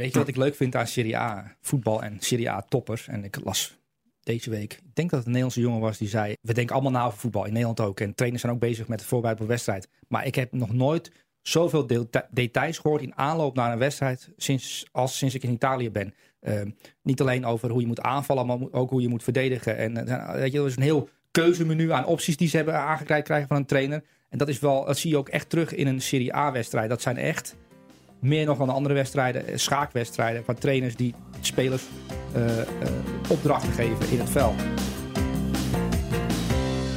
Weet je wat ik leuk vind aan Serie A voetbal en Serie A toppers? En ik las deze week, ik denk dat het een Nederlandse jongen was die zei: We denken allemaal na over voetbal, in Nederland ook. En trainers zijn ook bezig met het voorbereiden op een wedstrijd. Maar ik heb nog nooit zoveel deta- details gehoord in aanloop naar een wedstrijd sinds, als sinds ik in Italië ben. Ehm, niet alleen over hoe je moet aanvallen, maar ook hoe je moet verdedigen. En eh, weet je, er is een heel keuzemenu aan opties die ze hebben aangereikt krijgen van een trainer. En dat is wel, dat zie je ook echt terug in een Serie A-wedstrijd. Dat zijn echt meer nog dan de andere wedstrijden, eh, schaakwedstrijden van trainers die spelers eh, eh, opdrachten geven in het veld.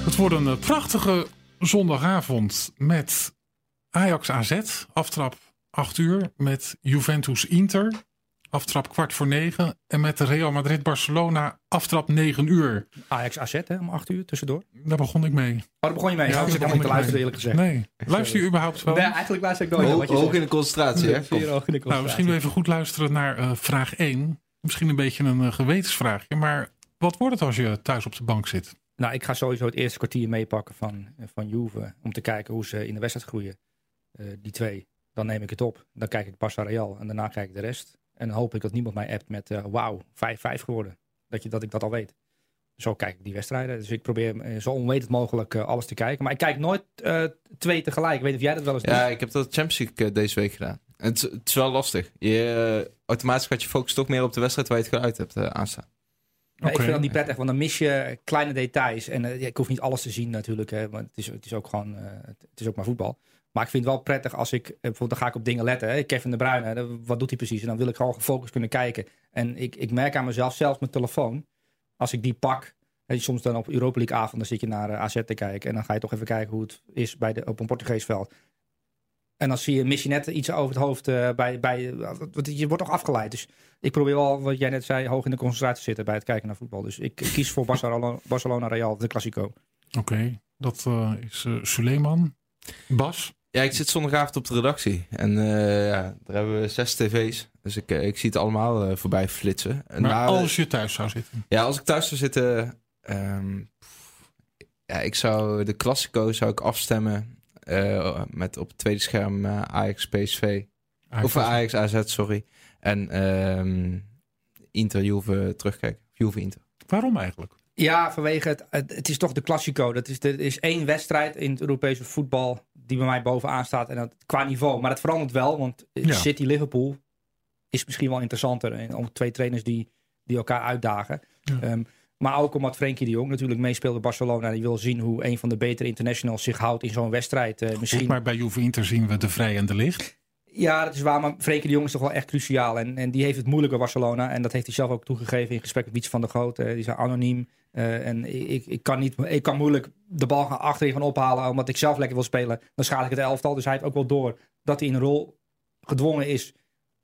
Het wordt een prachtige zondagavond met Ajax AZ. Aftrap 8 uur. Met Juventus Inter. Aftrap kwart voor 9. En met Real Madrid Barcelona. Aftrap 9 uur. Ajax AZ hè, om 8 uur tussendoor. Daar begon ik mee. Oh, daar begon je mee. Ja, Ja, ik zit helemaal niet te luisteren eerlijk gezegd. Nee. Luister je überhaupt wel? Nee, eigenlijk luister ik nooit naar Hoog, wat je hoog zegt. in de concentratie, hè? Zeer hoog in de Nou, misschien even goed luisteren naar eh, vraag 1. Misschien een beetje een eh, gewetensvraagje. Maar wat wordt het als je thuis op de bank zit? Nou, ik ga sowieso het eerste kwartier meepakken van, van Juve. Om te kijken hoe ze in de wedstrijd groeien. Eh, die twee. Dan neem ik het op. Dan kijk ik Barça Real. En daarna kijk ik de rest. En dan hoop ik dat niemand mij appt met eh wauw, 5-5 geworden. Dat, je, dat ik dat al weet. Zo kijk ik die wedstrijden. Dus ik probeer eh, zo onwetend mogelijk eh, alles te kijken. Maar ik kijk nooit eh, twee tegelijk. Ik weet niet of jij dat wel eens doet. Ja, ik heb dat Champions League deze week gedaan. Het, is- het is wel lastig. Je, automatisch gaat je focus toch meer op de wedstrijd waar je het geluid hebt aanstaan. Maar ik vind dat niet prettig, want dan mis je kleine details. En ja, ik hoef niet alles te zien natuurlijk, hè, want het is, het is ook gewoon, eh, het, het is ook maar voetbal. Maar ik vind het wel prettig als ik, eh, bijvoorbeeld dan ga ik op dingen letten. Hè. Kevin de Bruyne, wat doet hij precies? En dan wil ik gewoon gefocust kunnen kijken. En ik, ik merk aan mezelf, zelfs mijn telefoon, als ik die pak. hè, soms dan op Europa League avond, dan zit je naar eh, AZ te kijken. En dan ga je toch even kijken hoe het is bij de, op een Portugees veld. En dan zie je, mis je net iets over het hoofd eh, bij, bij je wordt toch afgeleid. Dus ik probeer wel, wat jij net zei, hoog in de concentratie te zitten bij het kijken naar voetbal. Dus ik kies voor Barcelona, Real, de Classico. Oké, dat is eh Suleiman. Bas. Ja, ik zit zondagavond op de redactie. En eh, ja, daar hebben we zes tv's. Dus ik, eh, ik zie het allemaal eh, voorbij flitsen. En Maar na- als je thuis zou zitten. Ja, als ik thuis zou zitten... ehm, ja, ik zou de Classico zou ik afstemmen eh, met op het tweede scherm eh, Ajax PSV. Of Ajax AZ, sorry. En ehm, Inter Juve terugkijken. Juve Inter. Waarom eigenlijk? Ja, vanwege het, het, is toch de Classico. Dat is, er is één wedstrijd in het Europese voetbal die bij mij bovenaan staat. En dat, qua niveau. Maar dat verandert wel, want Ja. City-Liverpool is misschien wel interessanter. En om twee trainers die, die elkaar uitdagen. Ja. Ehm, maar ook omdat Frenkie de Jong natuurlijk meespeelt bij Barcelona. Die wil zien hoe een van de betere internationals zich houdt in zo'n wedstrijd. Eh, misschien... Maar bij Juve Inter zien we de vrij en de licht. Ja, dat is waar. Maar Frenkie de Jong is toch wel echt cruciaal. En, en die heeft het moeilijk bij Barcelona. En dat heeft hij zelf ook toegegeven in gesprek met Wiets van der Groot. Eh, die zijn anoniem. Eh, en ik, ik, kan niet, ik kan moeilijk de bal gaan achterin gaan ophalen. Omdat ik zelf lekker wil spelen. Dan schaal ik het elftal. Dus hij heeft ook wel door dat hij in een rol gedwongen is.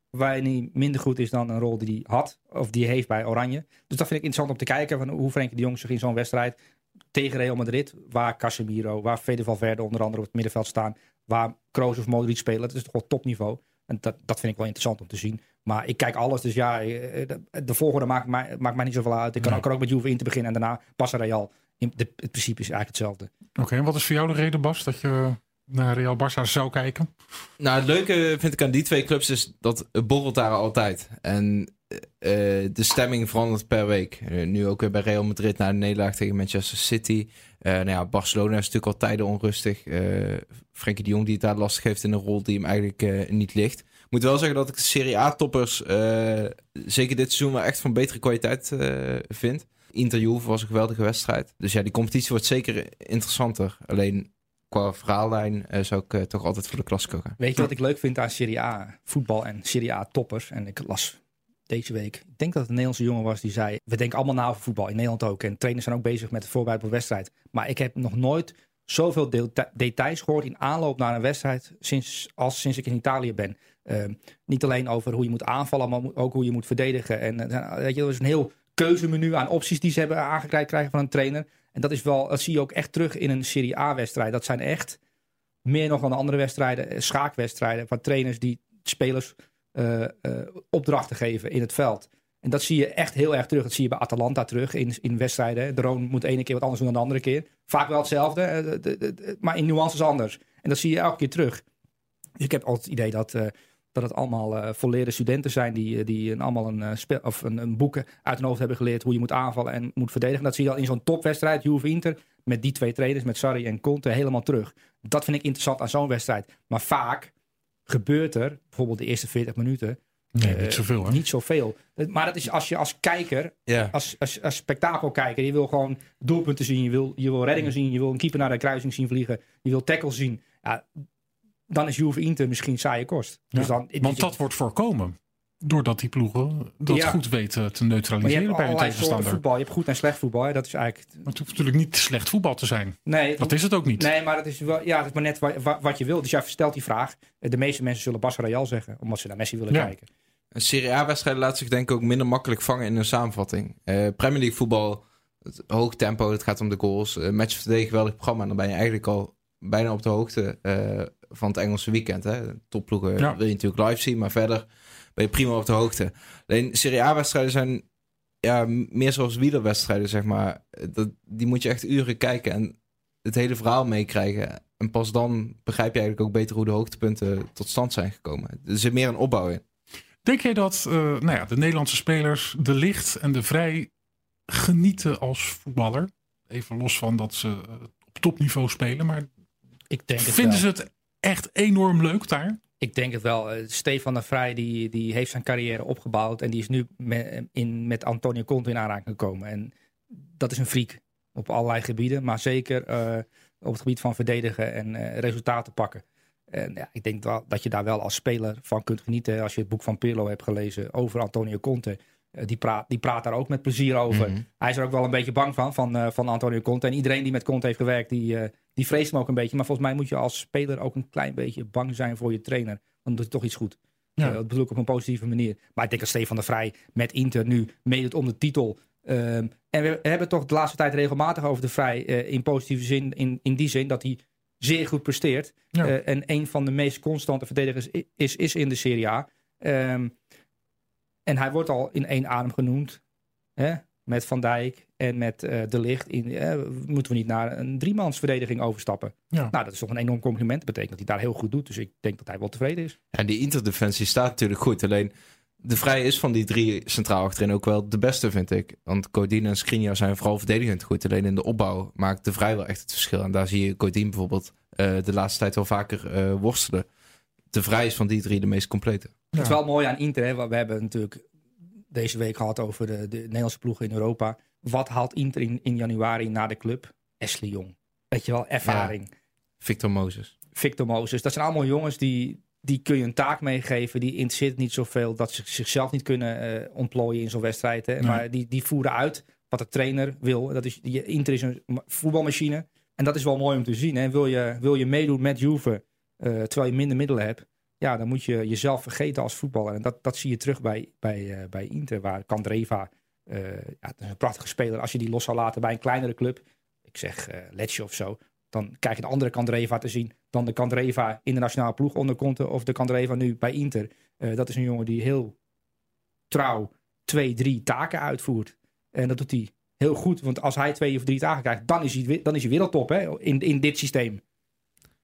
Waarin hij minder goed is dan een rol die hij had. Of die hij heeft bij Oranje. Dus dat vind ik interessant om te kijken. Van hoe Frenkie de Jong zich in zo'n wedstrijd tegen Real Madrid. Waar Casemiro, waar Fede Valverde onder andere op het middenveld staan. Waar Kroos of Modric spelen. Dat is toch wel topniveau. En dat, dat vind ik wel interessant om te zien. Maar ik kijk alles. Dus ja, eh, de, de volgorde maakt mij, maakt mij niet zoveel uit. Ik kan Nee. ook, kan ook met Juve in te beginnen. En daarna Barça Real. In de, het principe is eigenlijk hetzelfde. Oké, en wat is voor jou de reden, Bas, dat je naar Real Barça zou kijken? Nou, het leuke vind ik aan die twee clubs is dat het borrelt daar altijd. En de stemming verandert per week. Eh, nu ook weer bij Real Madrid na de nederlaag tegen Manchester City. Eh nou ja, Barcelona is natuurlijk al tijden onrustig. Eh Frenkie de Jong die het daar lastig heeft in een rol die hem eigenlijk eh, niet ligt. Ik moet wel zeggen dat ik de Serie A-toppers eh, zeker dit seizoen wel echt van betere kwaliteit eh, vind. Inter Juve was een geweldige wedstrijd. Dus ja, die competitie wordt zeker interessanter. Alleen qua verhaallijn eh, zou ik eh, toch altijd voor de Classico gaan. Weet je wat ik leuk vind aan Serie A voetbal en Serie A toppers? En ik las deze week, ik denk dat het een Nederlandse jongen was die zei: We denken allemaal na over voetbal in Nederland ook. En trainers zijn ook bezig met het voorbereiden op een wedstrijd. Maar ik heb nog nooit zoveel deta- details gehoord in aanloop naar een wedstrijd sinds, als sinds ik in Italië ben. Ehm, niet alleen over hoe je moet aanvallen, maar ook hoe je moet verdedigen. En eh, weet je, er is een heel keuzemenu aan opties die ze hebben aangereikt krijgen van een trainer. En dat is wel, dat zie je ook echt terug in een Serie A-wedstrijd. Dat zijn echt meer nog dan de andere wedstrijden, eh, schaakwedstrijden, van trainers die spelers eh, eh, opdrachten geven in het veld. En dat zie je echt heel erg terug. Dat zie je bij Atalanta terug in, in wedstrijden. De Roon moet de ene keer wat anders doen dan de andere keer. Vaak wel hetzelfde, eh, maar in nuances anders. En dat zie je elke keer terug. Dus ik heb altijd het idee dat, dat het allemaal uh, volledige studenten zijn die, die een, allemaal een, spel, of een, een boek uit hun hoofd hebben geleerd hoe je moet aanvallen en moet verdedigen. Dat zie je al in zo'n topwedstrijd, Juve Inter, met die twee trainers, met Sarri en Conte, helemaal terug. Dat vind ik interessant aan zo'n wedstrijd. Maar vaak gebeurt er, bijvoorbeeld de eerste 40 minuten, Nee, niet zoveel. Hè? Niet zoveel. Maar dat is als je als kijker, Ja. als, als, als spektakelkijker, je wil gewoon doelpunten zien, je wil, je wil reddingen zien, je wil een keeper naar de kruising zien vliegen, je wil tackles zien. Ja, dan is Juve Inter misschien saaie kost. Ja, Dus dan, Want dat wordt voorkomen. Doordat die ploegen dat Ja. goed weten te je neutraliseren bij soorten tegenstander. voetbal. Je hebt goed en slecht voetbal. Hè. Dat is eigenlijk. Maar het hoeft natuurlijk niet slecht voetbal te zijn. Nee, Dat is het ook niet. nee maar dat is wel, ja, dat is maar net wa- wa- wat, je wil. Dus jij stelt die vraag. De meeste mensen zullen Bas Real zeggen, omdat ze naar Messi willen Ja. kijken. Een Serie A-wedstrijden laat zich denk ik ook minder makkelijk vangen in een samenvatting. Eh, Premier League voetbal, het hoog tempo, het gaat om de goals. Uh, match of the day, geweldig programma. En dan ben je eigenlijk al bijna op de hoogte eh, van het Engelse weekend. Hè. Topploegen Ja. wil je natuurlijk live zien, maar verder ben je prima op de hoogte. Alleen Serie A-wedstrijden zijn ja, meer zoals wielerwedstrijden, zeg maar. Dat, die moet je echt uren kijken en het hele verhaal meekrijgen. En pas dan begrijp je eigenlijk ook beter hoe de hoogtepunten tot stand zijn gekomen. Er zit meer een opbouw in. Denk jij dat eh, nou ja, de Nederlandse spelers de licht en de vrij genieten als voetballer? Even los van dat ze eh, op topniveau spelen. Maar Ik denk vinden ze het echt enorm leuk daar? Ik denk het wel. Eh, Stefan de Vrij die, die heeft zijn carrière opgebouwd. En die is nu met, in, met Antonio Conte in aanraking gekomen. En dat is een freak op allerlei gebieden. Maar zeker eh, op het gebied van verdedigen en eh, resultaten pakken. En ja, ik denk wel dat je daar wel als speler van kunt genieten. Als je het boek van Pirlo hebt gelezen over Antonio Conte. Die, praat, die praat daar ook met plezier over. Mhm. Hij is er ook wel een beetje bang van, van, van Antonio Conte. En iedereen die met Conte heeft gewerkt, die, die vreest hem ook een beetje. Maar volgens mij moet je als speler ook een klein beetje bang zijn voor je trainer. Dan doet toch iets goed. Ja. Eh, dat bedoel ik op een positieve manier. Maar ik denk dat Stefan de Vrij met Inter nu meedoet om de titel. Ehm, en we hebben het toch de laatste tijd regelmatig over de Vrij. eh, in positieve zin, in, in die zin dat hij zeer goed presteert. Ja. Eh, en een van de meest constante verdedigers is, is in de Serie A. Ehm, en hij wordt al in één adem genoemd. Hè? Met Van Dijk en met eh, De Licht. In, eh, moeten we niet naar een driemansverdediging overstappen? Ja. Nou, dat is toch een enorm compliment. Dat betekent dat hij daar heel goed doet. Dus ik denk dat hij wel tevreden is. Ja, die interdefensie staat natuurlijk goed. Alleen de Vrij is van die drie centraal achterin ook wel de beste, vind ik. Want Godin en Skriniar zijn vooral verdedigend goed. Alleen in de opbouw maakt de Vrij wel echt het verschil. En daar zie je Godin bijvoorbeeld eh, de laatste tijd wel vaker eh, worstelen. De Vrij is van die drie de meest complete. Het is wel mooi aan Inter. Hè? want We hebben natuurlijk deze week gehad over de, de Nederlandse ploegen in Europa. Wat haalt Inter in, in januari naar de club? Ashley Jong. Weet je wel, ervaring. Victor Moses. Victor Moses. Dat zijn allemaal jongens die, die kun je een taak meegeven. Die interesseert niet zoveel dat ze zichzelf niet kunnen eh, ontplooien in zo'n wedstrijd. Hè? Nee. Maar die, die voeren uit wat de trainer wil. Dat is, die, Inter is een ma- voetbalmachine. En dat is wel mooi om te zien. Hè? Wil, je, wil je meedoen met Juve, eh, terwijl je minder middelen hebt. Ja, dan moet je jezelf vergeten als voetballer. En dat, dat zie je terug bij, bij, eh, bij Inter, waar Candreva... eh ja, is een prachtige speler. Als je die los zou laten bij een kleinere club... ik zeg eh Lecce of zo... dan krijg je een andere Candreva te zien... dan de Candreva in de nationale ploeg onder Conte... of de Candreva nu bij Inter. Eh, dat is een jongen die heel trouw twee, drie taken uitvoert. En dat doet hij heel goed. Want als hij twee of drie taken krijgt... dan is hij, dan is hij wereldtop hè, in, in dit systeem.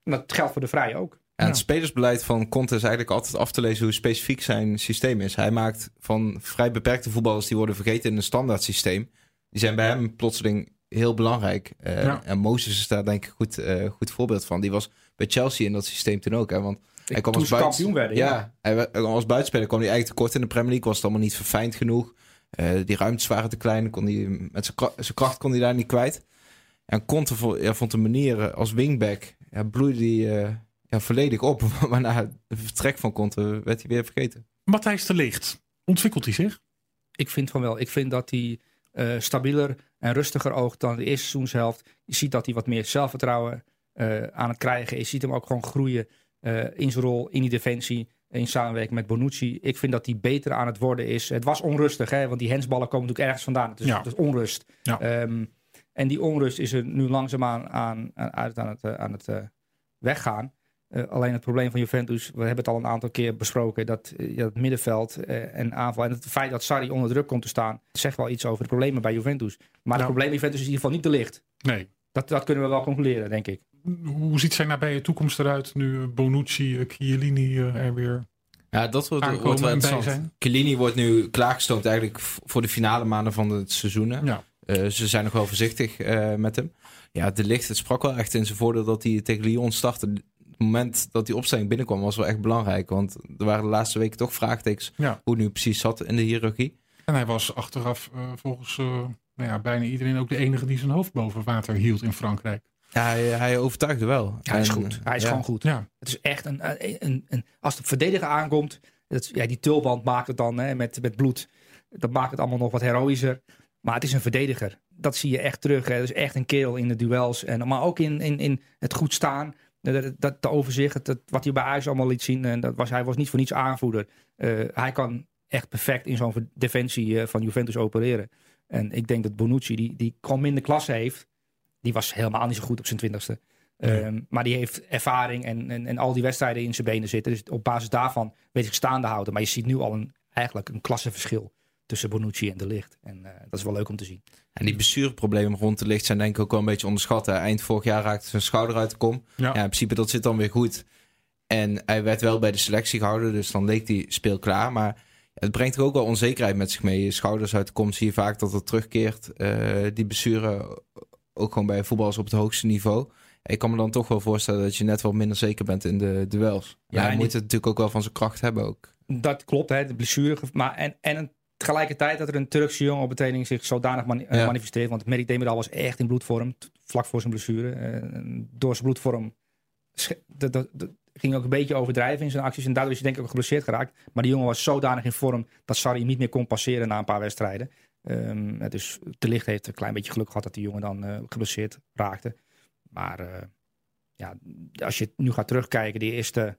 En dat geldt voor de Vrij ook. En Ja. het spelersbeleid van Conte is eigenlijk altijd af te lezen hoe specifiek zijn systeem is. Hij maakt van vrij beperkte voetballers die worden vergeten in een standaard systeem. Die zijn bij hem plotseling heel belangrijk. Eh, Ja. En Moses is daar denk ik een goed, eh, goed voorbeeld van. Die was bij Chelsea in dat systeem toen ook. Hè? Want hij kwam als buiten- kampioen werden. ja, Ja. hij als buitenspeler kwam hij eigenlijk tekort in de Premier League. Was het allemaal niet verfijnd genoeg. Eh, die ruimtes waren te klein. Kon hij, met zijn kra- zijn kracht kon hij daar niet kwijt. En Conte vo- ja, vond de manier als wingback ja, bloeide hij eh, ja, volledig op. Maar na het vertrek van Conte werd hij weer vergeten. Matthijs de Licht, ontwikkelt hij zich? Ik vind van wel. Ik vind dat hij eh, stabieler en rustiger oogt dan de eerste seizoenshelft. Je ziet dat hij wat meer zelfvertrouwen eh, aan het krijgen is. Je ziet hem ook gewoon groeien eh, in zijn rol in die defensie. In samenwerking met Bonucci. Ik vind dat hij beter aan het worden is. Het was onrustig, hè, want die hensballen komen natuurlijk ergens vandaan. Het is, Ja. het is onrust. Ja. Ehm, en die onrust is er nu langzaamaan aan, aan, uit aan het, aan het eh, weggaan. Eh, alleen het probleem van Juventus, we hebben het al een aantal keer besproken, dat, eh, ja, het middenveld eh, en aanval. En het feit dat Sarri onder druk komt te staan, zegt wel iets over de problemen bij Juventus. Maar het probleem bij Juventus is in ieder geval niet te licht. Nee. Dat, dat kunnen we wel concluderen, denk ik. Hoe ziet zijn nabije toekomst eruit nu eh, Bonucci, eh, Chiellini eh, er weer Ja, dat wordt, Aankomen wordt wel interessant. zijn. Chiellini wordt nu klaargestoomd eigenlijk voor de finale maanden van het seizoen. Ja. Eh, ze zijn nog wel voorzichtig eh, met hem. Ja, de licht, het sprak wel echt in zijn voordeel dat hij tegen Lyon startte. Het moment dat die opstelling binnenkwam was wel echt belangrijk. Want er waren de laatste weken toch vraagtekens Ja. hoe nu precies zat in de hiërarchie. En hij was achteraf eh, volgens eh, nou ja, bijna iedereen ook de enige die zijn hoofd boven water hield in Frankrijk. Ja, hij, hij overtuigde wel. Ja, hij is goed. Hij is ja. gewoon goed. Ja, Het is echt een, een, een, een- als de verdediger aankomt, dat, ja, die tulband maakt het dan hè, met, met bloed. Dat maakt het allemaal nog wat heroïscher. Maar het is een verdediger. Dat zie je echt terug. Hè. Het is echt een kerel in de duels. En, maar ook in, in, in het goed staan. Dat, dat, de overzicht, dat, wat hij bij Ajax allemaal liet zien. En dat was, hij was niet voor niets aanvoerder. Eh, hij kan echt perfect in zo'n defensie eh, van Juventus opereren. En ik denk dat Bonucci, die, die gewoon minder klasse heeft. Die was helemaal niet zo goed op zijn twintigste. Nee. Ehm, maar die heeft ervaring en, en, en al die wedstrijden in zijn benen zitten. Dus op basis daarvan weet ik staande houden. Maar je ziet nu al een, eigenlijk een klassenverschil tussen Bonucci en De Ligt. En eh, dat is wel leuk om te zien. En die blessureproblemen rond de licht zijn denk ik ook wel een beetje onderschat. hè. Eind vorig jaar raakte zijn schouder uit de kom. Ja. Ja, in principe dat zit dan weer goed. En hij werd wel bij de selectie gehouden, dus dan leek hij speelklaar. Maar het brengt ook wel onzekerheid met zich mee. Je schouders uit de kom zie je vaak dat het terugkeert. Eh, die blessure ook gewoon bij voetballers op het hoogste niveau. Ik kan me dan toch wel voorstellen dat je net wat minder zeker bent in de duels. Ja, hij en moet die- het natuurlijk ook wel van zijn kracht hebben ook. Dat klopt, hè, de blessure. Maar en, en tegelijkertijd dat er een Turkse jongen op de training zich zodanig mani- eh, Ja. manifesteert. Want Merik Demiral was echt in bloedvorm. Vlak voor zijn blessure. Eh, door zijn bloedvorm dat, dat, dat ging ook een beetje overdrijven in zijn acties. En daardoor is hij denk ik ook geblesseerd geraakt. Maar die jongen was zodanig in vorm dat Sarri niet meer kon passeren na een paar wedstrijden. Ehm, dus de licht heeft een klein beetje geluk gehad dat die jongen dan eh, geblesseerd raakte. Maar ja, als je nu gaat terugkijken, die eerste,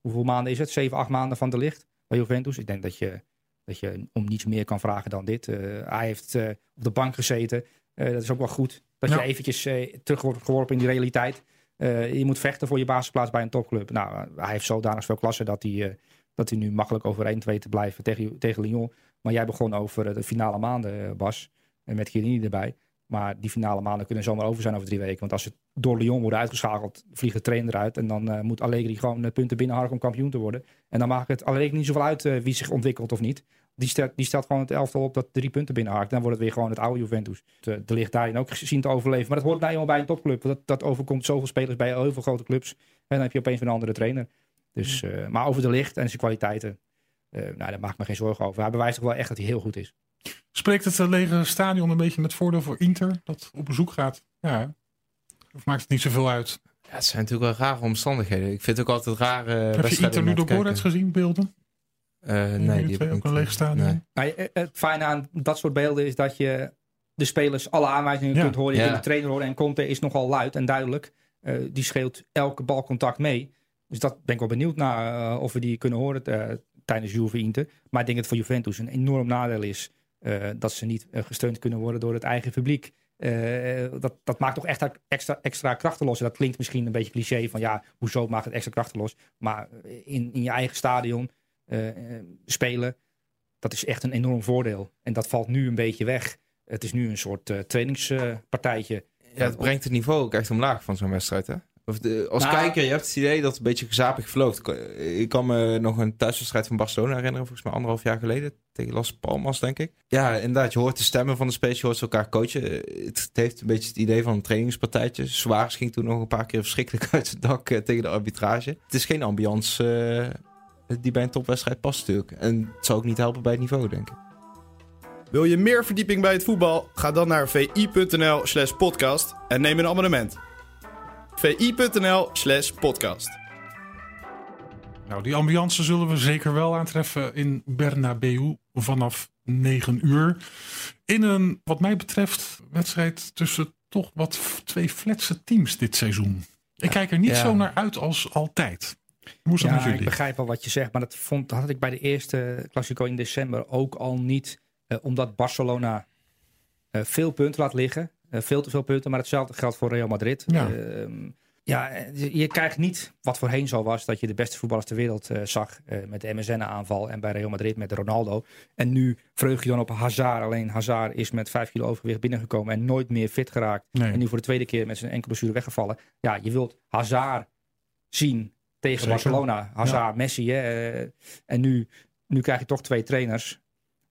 hoeveel maanden is het? Zeven, acht maanden van de licht bij Juventus. Ik denk dat je, dat je om niets meer kan vragen dan dit. Eh, hij heeft eh, op de bank gezeten. Eh, dat is ook wel goed. Dat Ja. je eventjes terug wordt geworpen in die realiteit. Je moet vechten voor je basisplaats bij een topclub. Nou, hij heeft zodanig veel klasse dat hij, dat hij nu makkelijk over 1 2 te blijven tegen, tegen Lyon. Maar jij begon over de finale maanden, Bas. En met Chiellini erbij. Maar die finale maanden kunnen zomaar over zijn over drie weken. Want als ze door Lyon worden uitgeschakeld, vliegt de trainer eruit. En dan eh, moet Allegri gewoon eh, punten binnenharken om kampioen te worden. En dan maakt het Allegri niet zoveel uit eh, wie zich ontwikkelt of niet. Die stelt, die stelt gewoon het elftal op dat drie punten binnenhaakt. Dan wordt het weer gewoon het oude Juventus. De, de ligt daarin ook gezien te overleven. Maar dat hoort nou eenmaal bij een topclub. Dat, dat overkomt zoveel spelers bij heel veel grote clubs. En dan heb je opeens een andere trainer. Dus, maar over de licht en zijn kwaliteiten, nou, daar maak ik me geen zorgen over. Hij bewijst toch wel echt dat hij heel goed is. Spreekt het lege stadion een beetje met voordeel voor Inter dat op bezoek gaat? Ja, of maakt het niet zoveel uit? Ja, het zijn natuurlijk wel rare omstandigheden. Ik vind het ook altijd raar. eh, Heb je Inter Gorets kijken. gezien, beelden? Eh, Nee, die die twee heb ook een leeg stadion. Nee. Eh, het fijne aan dat soort beelden is dat je de spelers alle aanwijzingen Ja. kunt horen. Je Ja. kunt de trainer horen. En Conte is nogal luid en duidelijk. Eh, die scheelt elke balcontact mee. Dus dat ben ik wel benieuwd naar of we die kunnen horen tijdens Juve Inter. Maar ik denk dat het voor Juventus een enorm nadeel is dat ze niet eh, gesteund kunnen worden door het eigen publiek. Eh, dat, dat maakt toch echt extra, extra krachten los. En dat klinkt misschien een beetje cliché van ja, hoezo maakt het extra krachten los? Maar in, in je eigen stadion eh, eh, spelen, dat is echt een enorm voordeel. En dat valt nu een beetje weg. Het is nu een soort eh, trainingspartijtje. Ja, het brengt het niveau ook echt omlaag van zo'n wedstrijd, hè? Of de, als Nou- kijker, je hebt het idee dat het een beetje gezapig verloopt. Ik kan me nog een thuiswedstrijd van Barcelona herinneren, volgens mij anderhalf jaar geleden. Tegen Las Palmas, denk ik. Ja, inderdaad, je hoort de stemmen van de spelers, je hoort ze elkaar coachen. Het, het heeft een beetje het idee van een trainingspartijtje. Suarez ging toen nog een paar keer verschrikkelijk uit zijn dak eh, tegen de arbitrage. Het is geen ambiance eh, die bij een topwedstrijd past natuurlijk. En het zou ook niet helpen bij het niveau, denk ik. Wil je meer verdieping bij het voetbal? Ga dan naar vi.nl slash podcast en neem een abonnement. vi.nl slash podcast. Nou, die ambiance zullen we zeker wel aantreffen in Bernabeu vanaf 9 uur. In een, wat mij betreft, wedstrijd tussen toch wat twee fletse teams dit seizoen. Ik kijk er niet Ja. zo naar uit als altijd. Hoe is dat Ja, met ik begrijp wel wat je zegt. Maar dat, vond, dat had ik bij de eerste Classico in december ook al niet. eh, omdat Barcelona eh, veel punten laat liggen. Eh, veel te veel punten. Maar hetzelfde geldt voor Real Madrid. Ja. Ehm, ja, eh, je- krijgt niet wat voorheen zo was. Dat je de beste voetballers ter wereld eh, zag. met de MSN-aanval. En bij Real Madrid met Ronaldo. En nu vreug je dan op Hazard. Alleen Hazard is met 5 kilo overgewicht binnengekomen. En nooit meer fit geraakt. Nee. En nu voor de tweede keer met zijn enkele blessure weggevallen. Ja, je wilt Hazard zien tegen Zeker. Barcelona. Hazard, Messi. Hè, en nu, nu krijg je toch twee trainers.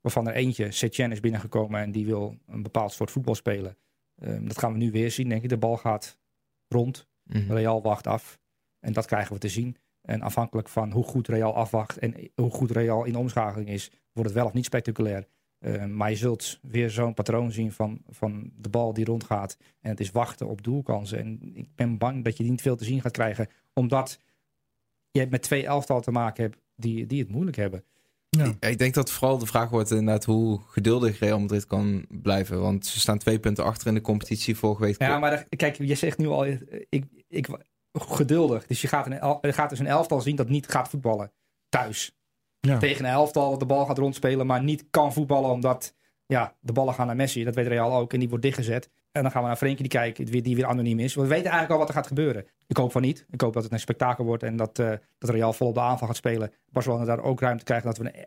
Waarvan er eentje, Setien, is binnengekomen. En die wil een bepaald soort voetbal spelen. Ehm, dat gaan we nu weer zien, denk ik. De bal gaat rond. Mhm. Real wacht af. En dat krijgen we te zien. En afhankelijk van hoe goed Real afwacht en hoe goed Real in de omschakeling is, wordt het wel of niet spectaculair. Eh, maar je zult weer zo'n patroon zien van, van de bal die rondgaat. En het is wachten op doelkansen. En ik ben bang dat je niet veel te zien gaat krijgen. Omdat je met twee elftal te maken hebt die, die het moeilijk hebben. Ja. Ik- denk dat vooral de vraag wordt inderdaad hoe geduldig Real Madrid kan blijven. Want ze staan twee punten achter in de competitie. Vorige week Ja, maar kijk, je zegt nu al, ik, ik, geduldig. Dus je gaat, een, je gaat dus een elftal zien dat niet gaat voetballen. Thuis. Ja. Tegen een elftal dat de bal gaat rondspelen, maar niet kan voetballen omdat ja, de ballen gaan naar Messi. Dat weet Real ook en die wordt dichtgezet. En dan gaan we naar Frenkie die kijken, die, die weer anoniem is. We weten eigenlijk al wat er gaat gebeuren. Ik hoop van niet. Ik hoop dat het een spektakel wordt en dat, eh, dat Real vol op de aanval gaat spelen. Barcelona daar ook ruimte krijgt dat we een e-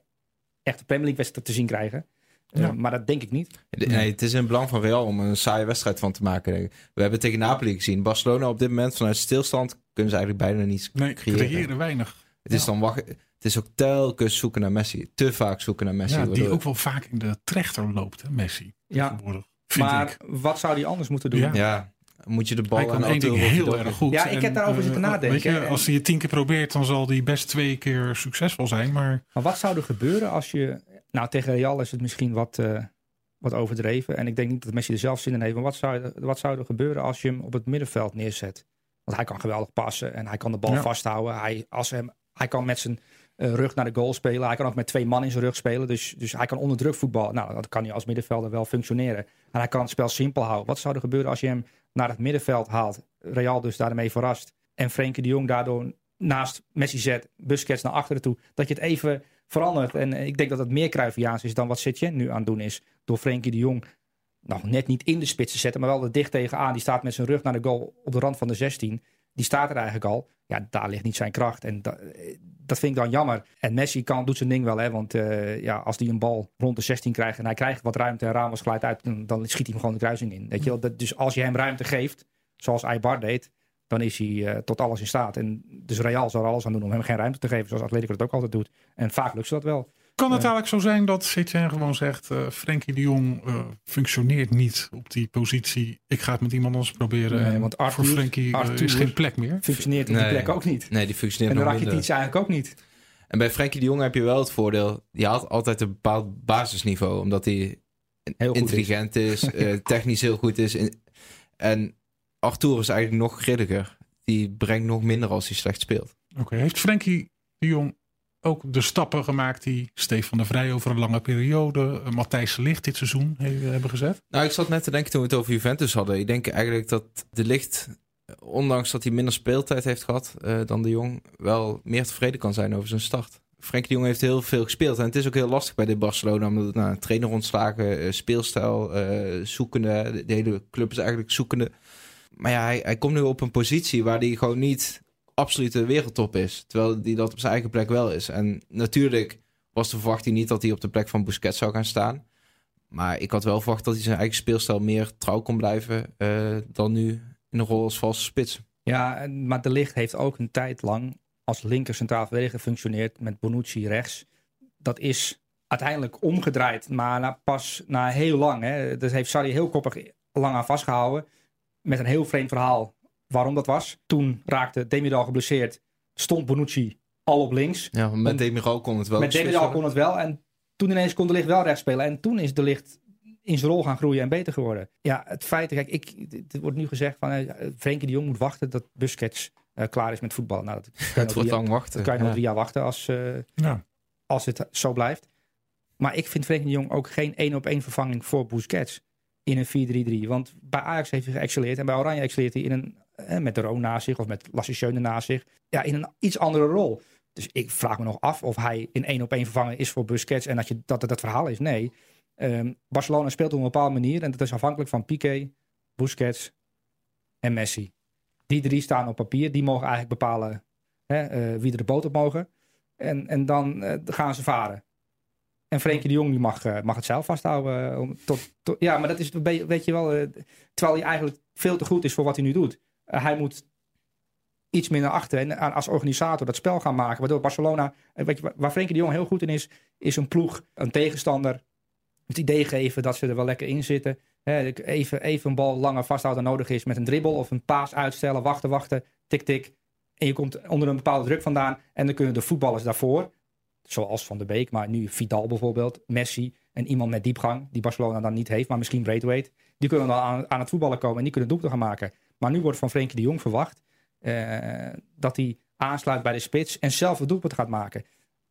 echte Premier League wedstrijd te zien krijgen. Eh, Ja. Maar dat denk ik niet. Nee, het is in het belang van Real om een saaie wedstrijd van te maken. denk ik. We hebben tegen Napoli gezien. Barcelona op dit moment vanuit stilstand kunnen ze eigenlijk bijna niets Nee, creëren. creëren weinig. Het is dan wachten. Het is ook telkens zoeken naar Messi. Te vaak zoeken naar Messi. Ja, die waardoor- ook wel vaak in de trechter loopt, hè, Messi. Ja, tegenwoordig, Vind maar ik. wat zou hij anders moeten doen? Ja. Ja, moet je de bal Hij kan aan één ding heel erg goed. Ja, ik heb daarover zitten eh, nadenken. Weet je, En- als hij het tien keer probeert, dan zal hij best twee keer succesvol zijn. Maar Maar wat zou er gebeuren als je... Nou, tegen Real is het misschien wat, eh, wat overdreven. En ik denk niet dat Messi er zelf zin in heeft. Maar wat zou, er- wat zou er gebeuren als je hem op het middenveld neerzet? Want hij kan geweldig passen en hij kan de bal Ja. vasthouden. Hij, als hem, hij kan met zijn eh, rug naar de goal spelen. Hij kan ook met twee man in zijn rug spelen. Dus, dus hij kan onder druk voetballen. Nou, dat kan hij als middenvelder wel functioneren. En hij kan het spel simpel houden. Wat zou er gebeuren als je hem naar het middenveld haalt? Real dus daarmee verrast. En Frenkie de Jong daardoor naast Messi zet. Busquets naar achteren toe. Dat je het even verandert. En eh, ik denk dat het meer Cruyffiaans is dan wat Setien nu aan het doen is. Door Frenkie de Jong nog net niet in de spits te zetten, maar wel er dicht tegenaan. Die staat met zijn rug naar de goal op de rand van de 16. Die staat er eigenlijk al. Ja, daar ligt niet zijn kracht. En dat vind ik dan jammer. En Messi kan, doet zijn ding wel. Hè? Want eh, ja, als hij een bal rond de 16 krijgt en hij krijgt wat ruimte en Ramos glijdt uit, dan, dan schiet hij hem gewoon de kruising in. Je wel? Dat, dus als je hem ruimte geeft, zoals Aibar deed, dan is hij eh, tot alles in staat. En dus Real zal er alles aan doen om hem geen ruimte te geven, zoals Atletico dat ook altijd doet. En vaak lukt ze dat wel. Kan het eigenlijk zo zijn dat Setien gewoon zegt... eh Frenkie de Jong eh, functioneert niet op die positie. Ik ga het met iemand anders proberen. Nee, en want voor Arthur- Frenkie eh, Arthur- is geen plek meer. Functioneert op die plek ook niet. Nee, die functioneert En de nog minder. Rakitic eigenlijk ook niet. En bij Frenkie de Jong heb je wel het voordeel. Die had altijd een bepaald basisniveau. Omdat hij Heel intelligent is, eh, technisch heel goed is. En, en Arthur is eigenlijk nog grilliger. Die brengt nog minder als hij slecht speelt. Oké, heeft Frenkie de Jong ook de stappen gemaakt die Stefan de Vrij over een lange periode, eh, Matthijs Ligt dit seizoen he- hebben gezet? Nou, ik zat net te denken toen we het over Juventus hadden. Ik denk eigenlijk dat de licht, ondanks dat hij minder speeltijd heeft gehad eh, dan de Jong, wel meer tevreden kan zijn over zijn start. Frenkie de Jong heeft heel veel gespeeld. En het is ook heel lastig bij dit Barcelona. Omdat nou, trainer ontslagen, eh, speelstijl, eh, zoekende. De, de hele club is eigenlijk zoekende. Maar ja, hij, hij komt nu op een positie waar hij gewoon niet absolute wereldtop is. Terwijl hij dat op zijn eigen plek wel is. En natuurlijk was de verwachting niet dat hij op de plek van Busquets zou gaan staan. Maar ik had wel verwacht dat hij zijn eigen speelstijl meer trouw kon blijven eh, dan nu in een rol als valse spits. Ja, maar De Ligt heeft ook een tijd lang als linker centraal verdediger gefunctioneerd met Bonucci rechts. Dat is uiteindelijk omgedraaid, maar pas na heel lang. Hè. Dat heeft Sarri heel koppig lang aan vastgehouden. Met een heel vreemd verhaal waarom dat was. Toen raakte Demiral geblesseerd, stond Bonucci al op links. Ja, met En- Demiral kon het wel. met Demiral kon het wel en toen ineens kon De Ligt wel rechts spelen. En toen is De Ligt in zijn rol gaan groeien en beter geworden. Ja, het feit, kijk, ik, er wordt nu gezegd van eh, Frenkie de Jong moet wachten dat Busquets eh, klaar is met voetballen. Nou, dat kan je Het nog wordt drie, lang wachten. dat kan je nog Ja. drie jaar wachten als, eh, Ja, als het zo blijft. Maar ik vind Frenkie de Jong ook geen één op één vervanging voor Busquets in een 4-3-3. Want bij Ajax heeft hij geëxceleerd en bij Oranje excelleert hij in een, met Roon naast zich of met Lasse naast zich. Ja, in een iets andere rol. Dus ik vraag me nog af of hij in één op één vervangen is voor Busquets en dat je, dat het dat verhaal is. Nee. Ehm, Barcelona speelt op een bepaalde manier en dat is afhankelijk van Piqué, Busquets en Messi. Die drie staan op papier. Die mogen eigenlijk bepalen hè, eh, wie er de boot op mogen. En, en dan eh, gaan ze varen. En Frenkie de Jong die mag, eh, mag het zelf vasthouden. tot, ja, maar dat is, weet je wel, terwijl hij eigenlijk veel te goed is voor wat hij nu doet. Eh, hij moet iets meer naar achter en aan- als organisator dat spel gaan maken. Waardoor Barcelona, eh, weet waar- Frenkie de Jong heel goed in is, is een ploeg, een tegenstander het idee geven dat ze er wel lekker in zitten. Even, even een bal langer vasthouden nodig is met een dribbel of een paas uitstellen, wachten, wachten, tik, tik. En je komt onder een bepaalde druk vandaan en dan kunnen de voetballers daarvoor, zoals Van der Beek, maar nu Vidal bijvoorbeeld, Messi en iemand met diepgang, die Barcelona dan niet heeft, maar misschien Braithwaite, die kunnen dan aan, aan het voetballen komen en die kunnen doelpunten gaan maken. Maar nu wordt van Frenkie de Jong verwacht eh, dat hij aansluit bij de spits en zelf het doelpunt gaat maken.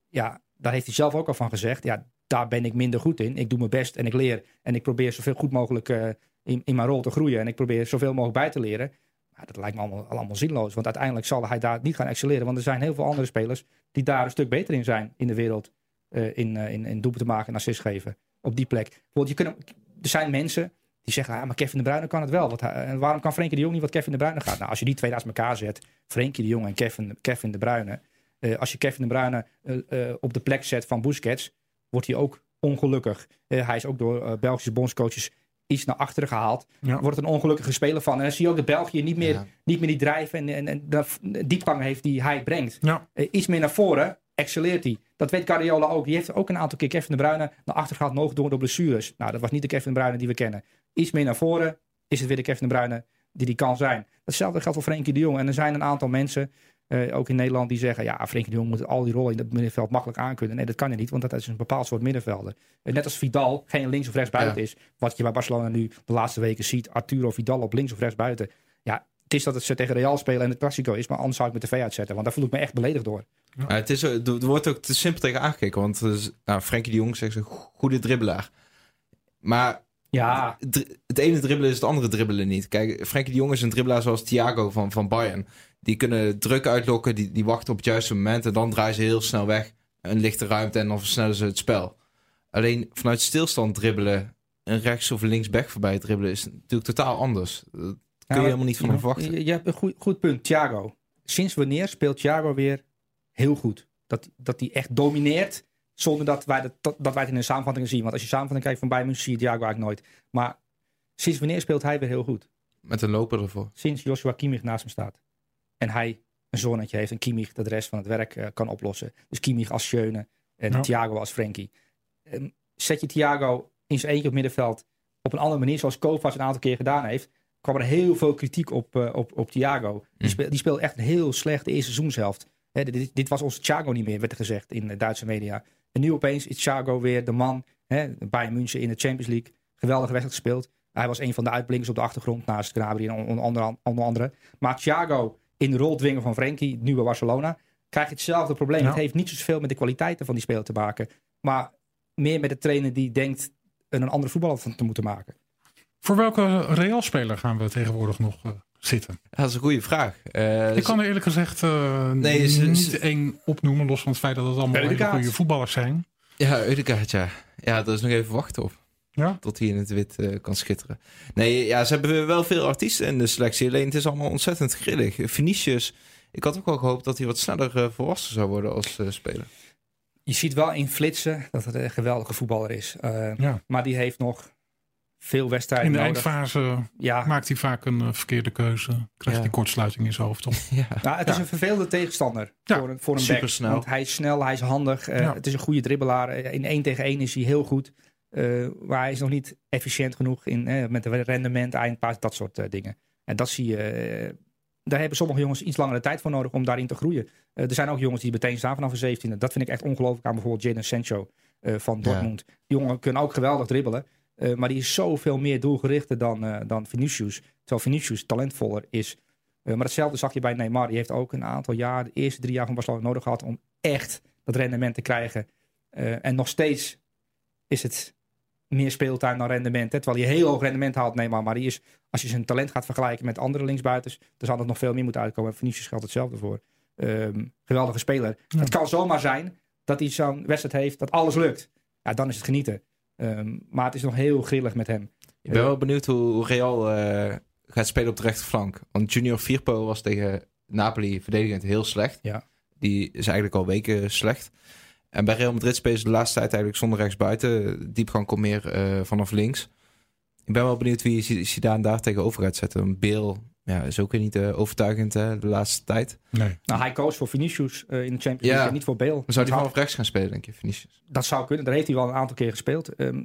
Ja, daar heeft hij zelf ook al van gezegd. Ja, daar ben ik minder goed in. Ik doe mijn best en ik leer en ik probeer zoveel goed mogelijk eh, in, in mijn rol te groeien en ik probeer zoveel mogelijk bij te leren. Maar dat lijkt me allemaal, zinloos, want uiteindelijk zal hij daar niet gaan excelleren. Want er zijn heel veel andere spelers die daar een stuk beter in zijn in de wereld. eh, in, eh, in, doelpunten maken en assist geven. Op die plek. Bijvoorbeeld, je kunt, er zijn mensen die zeggen, ah, maar Kevin de Bruyne kan het wel. Wat, hij- en waarom kan Frenkie de Jong niet wat Kevin de Bruyne gaat? Nou, als je die twee naast elkaar zet, Frenkie de Jong en Kevin, Kevin de Bruyne. eh, als je Kevin de Bruyne eh, eh, op de plek zet van Busquets, wordt hij ook ongelukkig. Hij is ook door Belgische bondscoaches iets naar achteren gehaald. Ja. Wordt een ongelukkige speler van. En dan zie je ook dat België niet meer, Ja. niet meer die drijf en, en, en de diepgang heeft die hij brengt. Ja. Iets meer naar voren excelleert hij. Dat weet Guardiola ook. Die heeft ook een aantal keer Kevin de Bruyne naar achter gehaald, nog door, door blessures. Nou, dat was niet de Kevin de Bruyne die we kennen. Iets meer naar voren is het weer de Kevin de Bruyne die die kan zijn. Hetzelfde geldt voor Frenkie de Jong. En er zijn een aantal mensen, eh, ook in Nederland, die zeggen... ja, Frenkie de Jong moet al die rollen in het middenveld makkelijk aankunnen. Nee, dat kan je niet, want dat is een bepaald soort middenvelder. Eh, net als Vidal geen links of rechts buiten Ja. is. Wat je bij Barcelona nu de laatste weken ziet. Arturo Vidal op links of rechts buiten. Ja, het is dat het ze tegen Real spelen en het Clasico is. Maar anders zou ik met de V uitzetten. Want daar voel ik me echt beledigd door. Maar het is, er er wordt ook te simpel tegen aangekeken. Want nou, Frenkie de Jong zegt ze goede dribbelaar. Maar Ja, het ene dribbelen is het andere dribbelen niet. Kijk, Frenkie de Jong is een dribbelaar zoals Thiago van, van Bayern. Die kunnen druk uitlokken, die, die wachten op het juiste moment... en dan draaien ze heel snel weg. Een lichte ruimte en dan versnellen ze het spel. Alleen vanuit stilstand dribbelen... een rechts of linksback voorbij dribbelen... is natuurlijk totaal anders. Dat kun je helemaal niet van hem verwachten. Je, je hebt een goed, goed punt, Thiago. Sinds wanneer speelt Thiago weer heel goed? Dat, dat hij echt domineert zonder dat wij, dat, dat wij het in de samenvatting zien. Want als je samenvatting kijkt van Bayern zie je Thiago eigenlijk nooit. Maar sinds wanneer speelt hij weer heel goed? Met een loper ervoor. Sinds Joshua Kimmich naast hem staat. En hij een zonnetje heeft en Kimmich dat de rest van het werk eh, kan oplossen. Dus Kimmich als Schöne en Ja. Thiago als Frenkie. Ehm, zet je Thiago in zijn eentje op middenveld op een andere manier, zoals Kovac een aantal keer gedaan heeft, kwam er heel veel kritiek op, eh, op, op Thiago. Die, Mm. speel, die speelde echt een heel slecht de eerste seizoenshelft. Hè, dit, dit was onze Thiago niet meer, werd er gezegd in de Duitse media. En nu opeens is Thiago weer de man. Hè, Bayern München in de Champions League. Geweldige wedstrijd gespeeld. Hij was een van de uitblinkers op de achtergrond naast Gnabry en onder andere, onder andere. Maar Thiago in de rol dwingen van Frenkie, nu bij Barcelona, krijg je hetzelfde probleem. Ja. Het heeft niet zoveel met de kwaliteiten van die speler te maken. Maar meer met de trainer die denkt een andere voetballer van te moeten maken. Voor welke Real-speler gaan we tegenwoordig nog eh, zitten? Dat is een goede vraag. Eh, Ik kan er eerlijk gezegd eh, Nee, ze- niet ze- één opnoemen, los van het feit dat het allemaal hele goede voetballers zijn. Ja, Eudegaard, ja. Ja, dat is nog even wachten op. Ja. Tot hij in het wit eh, kan schitteren. Nee, ja, ze hebben wel veel artiesten in de selectie. Alleen het is allemaal ontzettend grillig. Vinicius, ik had ook wel gehoopt dat hij wat sneller volwassen zou worden als eh, speler. Je ziet wel in flitsen dat het een geweldige voetballer is. Eh, Ja. Maar die heeft nog veel wedstrijden In de nodig. eindfase Ja, maakt hij vaak een eh, verkeerde keuze. Krijgt Ja. hij kortsluiting in zijn hoofd op. ja. Nou, het is een vervelende tegenstander Ja, voor, een- voor een supersnel. back. Want hij is snel, hij is handig. eh, Ja. Het is een goede dribbelaar. Eh, In 1 tegen 1 is hij heel goed. Eh, maar hij is nog niet efficiënt genoeg in, met de rendement, eindpaas, dat soort dingen. En dat zie je. daar hebben sommige jongens iets langere tijd voor nodig om daarin te groeien. Er zijn ook jongens die meteen staan vanaf de 17e. Dat vind ik echt ongelooflijk aan bijvoorbeeld Jadon Sancho eh, van Dortmund. Die jongen kunnen ook geweldig dribbelen. Eh, maar die is zoveel meer doelgerichter dan, eh, dan Vinicius. Terwijl Vinicius talentvoller is. Eh, maar hetzelfde zag je bij Neymar. Die heeft ook een aantal jaar, de eerste drie jaar van Barcelona nodig gehad om echt dat rendement te krijgen. En nog steeds is het meer speeltuin dan rendement. Hè? Terwijl je heel hoog rendement haalt, Neymar. Maar die is, als je zijn talent gaat vergelijken met andere linksbuitens, dan zal het nog veel meer moeten uitkomen. En Vinicius geldt hetzelfde voor. Ehm, geweldige speler. Ja. Het kan zomaar zijn dat hij zo'n wedstrijd heeft dat alles lukt. Ja, dan is het genieten. Ehm, maar het is nog heel grillig met hem. Ik ben wel benieuwd hoe Real eh, gaat spelen op de rechterflank. Want Junior Firpo was tegen Napoli verdedigend heel slecht. Ja. Die is eigenlijk al weken slecht. En bij Real Madrid spelen ze de laatste tijd eigenlijk zonder rechtsbuiten. Diepgang komt meer eh, vanaf links. Ik ben wel benieuwd wie Zidane daar tegenover gaat zetten. Een Beel ja, is ook weer niet eh, overtuigend hè, de laatste tijd. Nee. Nou, hij koos voor Vinicius eh, in de Champions Ja. League en niet voor Bale. Maar zou die dat, vanaf rechts gaan spelen, denk je, Vinicius? dat zou kunnen. Daar heeft hij wel een aantal keer gespeeld. Ehm,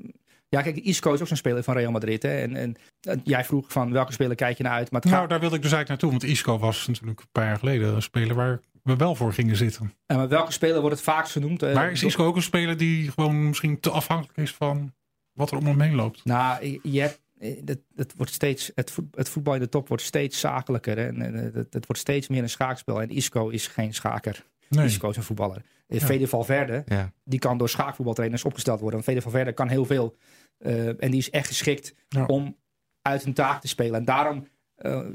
ja, kijk, Isco is ook zo'n speler van Real Madrid. Hè? En, en, en jij vroeg van welke speler kijk je naar uit. Maar Nou, gaat, daar wilde ik dus eigenlijk naartoe. Want Isco was natuurlijk een paar jaar geleden een speler waar we wel voor gingen zitten. en met welke speler wordt het vaakst genoemd? Eh, maar is Isco ook een speler die gewoon misschien te afhankelijk is van wat er om hem heen loopt? Nou, je hebt, eh, het, het, wordt steeds, het, voet- het voetbal in de top wordt steeds zakelijker. hè. En, eh, het, het wordt steeds meer een schaakspel. En Isco is geen schaker. Nee. Isco is een voetballer. Eh, Ja. Fede Valverde, Ja. die kan door schaakvoetbaltrainers opgesteld worden. Want Fede Valverde kan heel veel. eh, en die is echt geschikt Ja. om uit een taak te spelen. En daarom,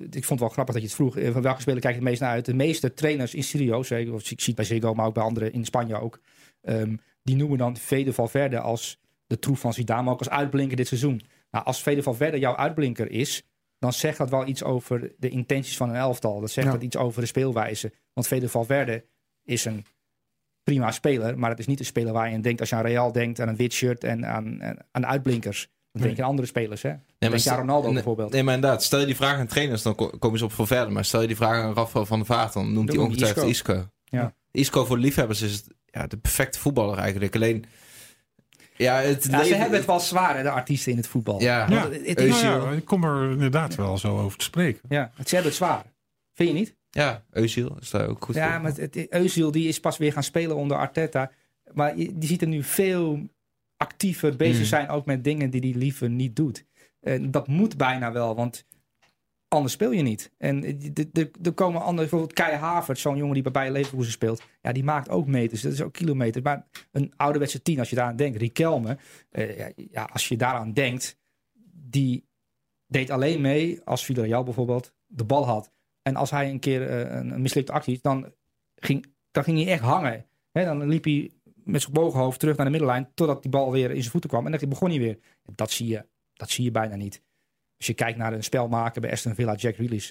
ik vond het wel grappig dat je het vroeg. van welke speler kijk je het meest naar uit? De meeste trainers in eh, of ik zie het bij Ziggo, maar ook bij anderen in Spanje ook. ehm, die noemen dan Fede Valverde als de troef van Zidane, maar ook als uitblinker dit seizoen. Nou, als Fede Valverde jouw uitblinker is, dan zegt dat wel iets over de intenties van een elftal. Dat zegt Ja. dat iets over de speelwijze. Want Fede Valverde is een prima speler, maar het is niet een speler waar je aan denkt als je aan Real denkt, aan een wit shirt en aan, aan, aan uitblinkers. Dan denk je aan andere spelers, hè? Nee, denk je aan stel- Ronaldo nee, bijvoorbeeld. Nee, maar inderdaad. Stel je die vraag aan trainers, dan ko- komen ze op voor verder. Maar stel je die vraag aan Rafael van der Vaart, dan noemt hij ongetwijfeld Isco. Ja. Isco voor liefhebbers is het, ja, de perfecte voetballer eigenlijk. Alleen, ja, het Ja, ze hebben het wel zwaar, hè, de artiesten in het voetbal. Ja. Het, is, Nou ja, ik kom er inderdaad wel zo over te spreken. ja, het- ze hebben het zwaar. Vind je niet? Ja, Özil is daar ook goed Ja, voor. maar het, Özil die is pas weer gaan spelen onder Arteta. Maar je- die ziet er nu veel actiever bezig Mm. zijn, ook met dingen die hij liever niet doet. En dat moet bijna wel, want anders speel je niet. En er- er- komen anderen, bijvoorbeeld Kai Havertz, zo'n jongen die bij Bayer speelt. Ja, die maakt ook meters, dat is ook kilometers. Maar een ouderwetse tien, als je daaraan denkt, Riquelme, eh, ja, als je daaraan denkt, die deed alleen mee als Villarreal bijvoorbeeld de bal had. En als hij een keer eh, een, mislukte actie dan ging, dan ging hij echt hangen. Hè, dan liep hij met zijn gebogen hoofd terug naar de middenlijn, totdat die bal weer in zijn voeten kwam. En dan begon hij weer. Dat zie je, dat zie je bijna niet. Als je kijkt naar een spelmaker bij Aston Villa, Jack Grealish,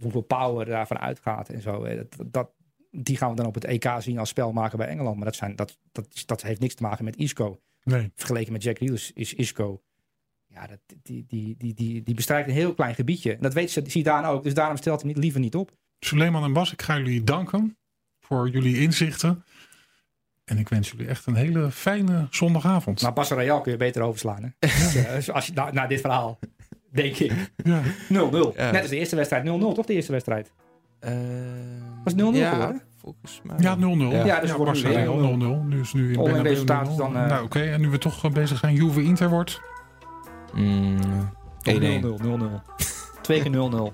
hoeveel power daarvan uitgaat en zo. hè, Dat, dat, die gaan we dan op het EK zien als spelmaker bij Engeland. Maar dat, zijn, dat, dat, dat heeft niks te maken met Isco. Nee. Vergeleken met Jack Grealish is Isco... Ja, dat, die, die, die, die, die bestrijkt een heel klein gebiedje. En dat weet ze- Zidane ook. Dus daarom stelt hij niet, liever niet op. Suleiman en Bas, ik ga jullie danken voor jullie inzichten. En ik wens jullie echt een hele fijne zondagavond. Maar Barça Real kun je beter overslaan. Hè? Dus, eh, als je, na, na dit verhaal, denk ik. 0-0. ja. Ja. Net als de eerste wedstrijd. 0-0, toch de eerste wedstrijd? Eh, Was 0-0 ja, geworden? volgens mij. Ja, 0-0. Ja. Ja, dus ja, wordt nu Real 0-0. 0-0. Nu is nu in Bernabeu resultaat is 0-0. dan, eh, Nou, oké. En nu we toch bezig zijn, Juve Inter wordt. Mm, 1-1. 0-0, 0-0. Twee keer 0-0.